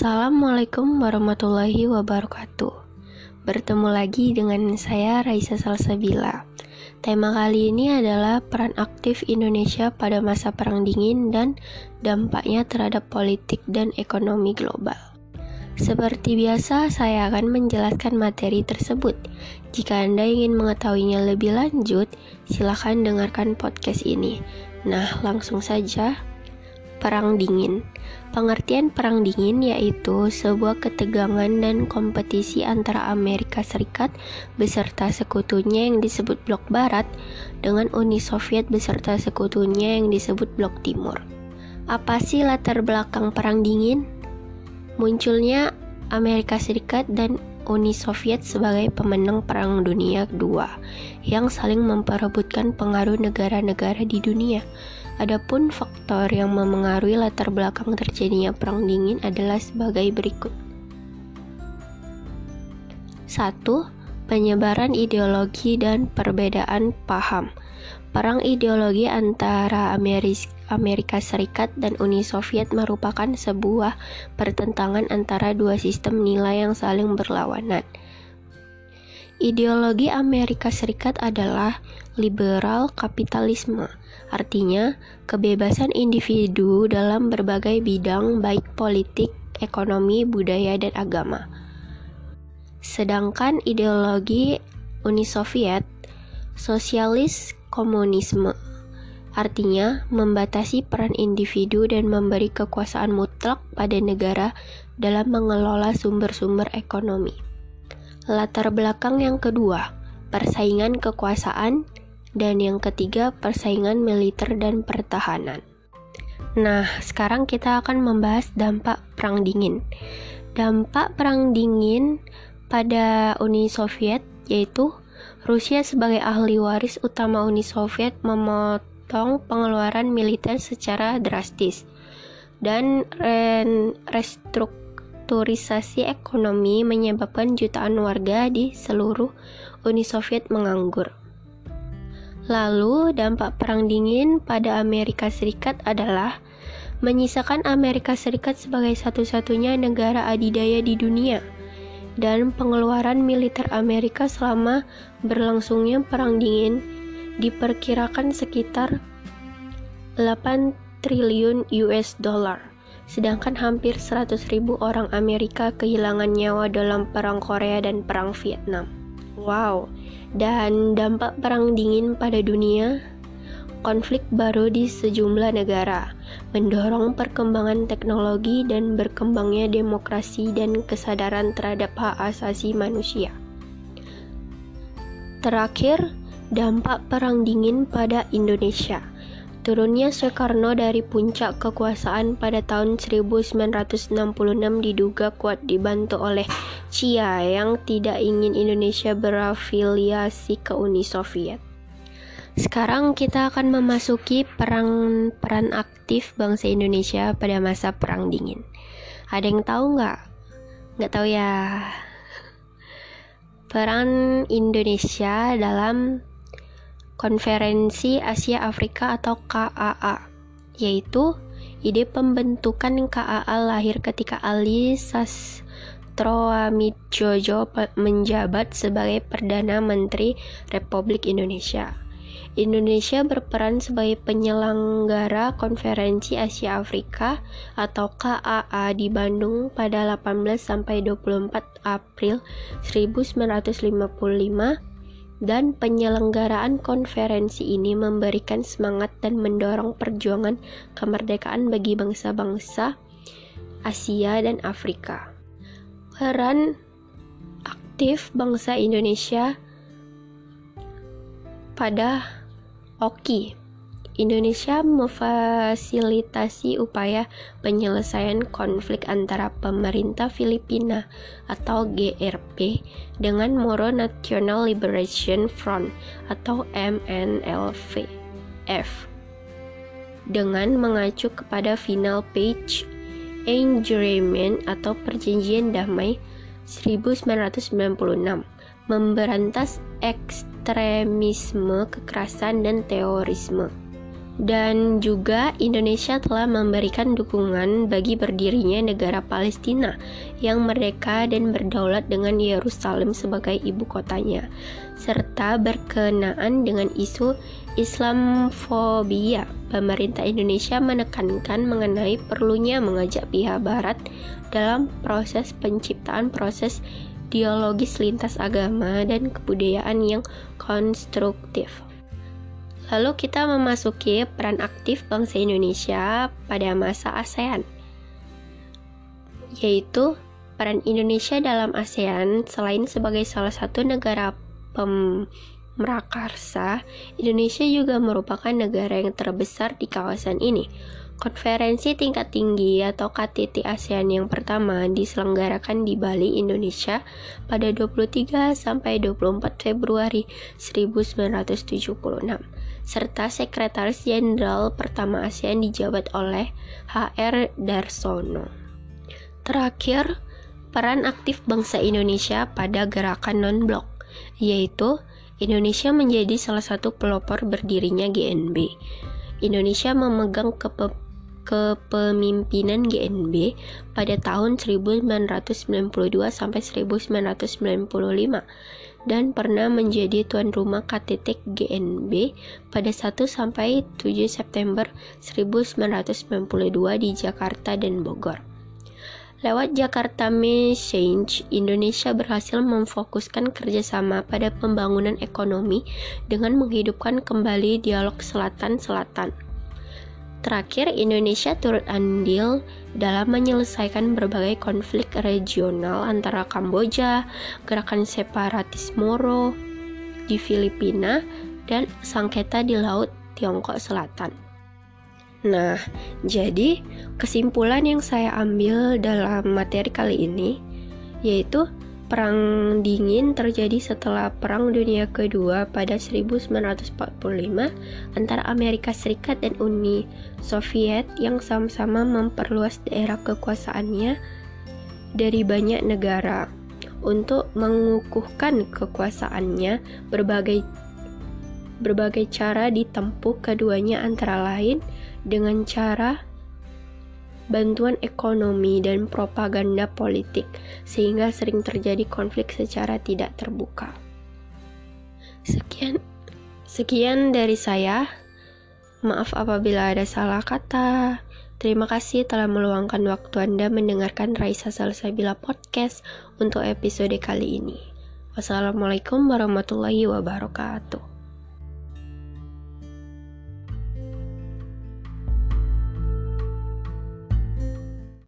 Assalamualaikum warahmatullahi wabarakatuh. Bertemu lagi dengan saya Raisa Salsabila. Tema kali ini adalah peran aktif Indonesia pada masa Perang Dingin dan dampaknya terhadap politik dan ekonomi global. Seperti biasa, saya akan menjelaskan materi tersebut. Jika Anda ingin mengetahuinya lebih lanjut, silakan dengarkan podcast ini. Nah, langsung saja. Perang Dingin Pengertian Perang Dingin yaitu sebuah ketegangan dan kompetisi antara Amerika Serikat beserta sekutunya yang disebut Blok Barat dengan Uni Soviet beserta sekutunya yang disebut Blok Timur. Apa sih latar belakang Perang Dingin? Munculnya Amerika Serikat dan Uni Soviet sebagai pemenang Perang Dunia II yang saling memperebutkan pengaruh negara-negara di dunia. Adapun faktor yang memengaruhi latar belakang terjadinya perang dingin adalah sebagai berikut. 1. Penyebaran ideologi dan perbedaan paham. Perang ideologi antara Amerika Serikat dan Uni Soviet merupakan sebuah pertentangan antara dua sistem nilai yang saling berlawanan. Ideologi Amerika Serikat adalah liberal kapitalisme Artinya, kebebasan individu dalam berbagai bidang baik politik, ekonomi, budaya, dan agama. Sedangkan ideologi Uni Soviet, sosialis komunisme, artinya membatasi peran individu dan memberi kekuasaan mutlak pada negara dalam mengelola sumber-sumber ekonomi. Latar belakang yang kedua, persaingan kekuasaan dan yang ketiga, persaingan militer dan pertahanan. Nah, sekarang kita akan membahas dampak Perang Dingin. Dampak Perang Dingin pada Uni Soviet yaitu Rusia sebagai ahli waris utama Uni Soviet memotong pengeluaran militer secara drastis dan restrukturisasi ekonomi menyebabkan jutaan warga di seluruh Uni Soviet menganggur. Lalu, dampak Perang Dingin pada Amerika Serikat adalah menyisakan Amerika Serikat sebagai satu-satunya negara adidaya di dunia dan pengeluaran militer Amerika selama berlangsungnya Perang Dingin diperkirakan sekitar 8 triliun US dollar. Sedangkan hampir 100 ribu orang Amerika kehilangan nyawa dalam Perang Korea dan Perang Vietnam. Wow, dan dampak perang dingin pada dunia, konflik baru di sejumlah negara, mendorong perkembangan teknologi dan berkembangnya demokrasi dan kesadaran terhadap hak asasi manusia. Terakhir, dampak perang dingin pada Indonesia. Turunnya Soekarno dari puncak kekuasaan pada tahun 1966 diduga kuat dibantu oleh Cia yang tidak ingin Indonesia berafiliasi ke Uni Soviet. Sekarang kita akan memasuki perang peran aktif bangsa Indonesia pada masa Perang Dingin. Ada yang tahu nggak? Nggak tahu ya. Peran Indonesia dalam Konferensi Asia Afrika atau KAA, yaitu ide pembentukan KAA lahir ketika Ali Sastroamidjojo menjabat sebagai Perdana Menteri Republik Indonesia. Indonesia berperan sebagai penyelenggara Konferensi Asia Afrika atau KAA di Bandung pada 18 sampai 24 April 1955 dan penyelenggaraan konferensi ini memberikan semangat dan mendorong perjuangan kemerdekaan bagi bangsa-bangsa Asia dan Afrika. Peran aktif bangsa Indonesia pada OKI Indonesia memfasilitasi upaya penyelesaian konflik antara pemerintah Filipina atau GRP dengan Moro National Liberation Front atau MNLF dengan mengacu kepada final page Agreement atau Perjanjian Damai 1996 memberantas ekstremisme, kekerasan, dan terorisme dan juga Indonesia telah memberikan dukungan bagi berdirinya negara Palestina yang merdeka dan berdaulat dengan Yerusalem sebagai ibu kotanya, serta berkenaan dengan isu Islamfobia. Pemerintah Indonesia menekankan mengenai perlunya mengajak pihak Barat dalam proses penciptaan proses dialogis lintas agama dan kebudayaan yang konstruktif. Lalu kita memasuki peran aktif bangsa Indonesia pada masa ASEAN, yaitu peran Indonesia dalam ASEAN selain sebagai salah satu negara pemrakarsa, Indonesia juga merupakan negara yang terbesar di kawasan ini. Konferensi tingkat tinggi atau KTT ASEAN yang pertama diselenggarakan di Bali, Indonesia pada 23 sampai 24 Februari 1976 serta Sekretaris Jenderal pertama ASEAN dijabat oleh HR Darsono. Terakhir, peran aktif bangsa Indonesia pada gerakan non-blok, yaitu Indonesia menjadi salah satu pelopor berdirinya GNB. Indonesia memegang kepe kepemimpinan GNB pada tahun 1992 sampai 1995 dan pernah menjadi tuan rumah KTT GNB pada 1 sampai 7 September 1992 di Jakarta dan Bogor. Lewat Jakarta Message, Indonesia berhasil memfokuskan kerjasama pada pembangunan ekonomi dengan menghidupkan kembali dialog Selatan-Selatan Terakhir, Indonesia turut andil dalam menyelesaikan berbagai konflik regional antara Kamboja, gerakan separatis Moro di Filipina, dan sengketa di Laut Tiongkok Selatan. Nah, jadi kesimpulan yang saya ambil dalam materi kali ini yaitu Perang dingin terjadi setelah Perang Dunia Kedua pada 1945 antara Amerika Serikat dan Uni Soviet yang sama-sama memperluas daerah kekuasaannya dari banyak negara. Untuk mengukuhkan kekuasaannya, berbagai berbagai cara ditempuh keduanya antara lain dengan cara bantuan ekonomi dan propaganda politik, sehingga sering terjadi konflik secara tidak terbuka. Sekian, sekian dari saya. Maaf apabila ada salah kata. Terima kasih telah meluangkan waktu Anda mendengarkan Raisa Salsabila Podcast untuk episode kali ini. Wassalamualaikum warahmatullahi wabarakatuh.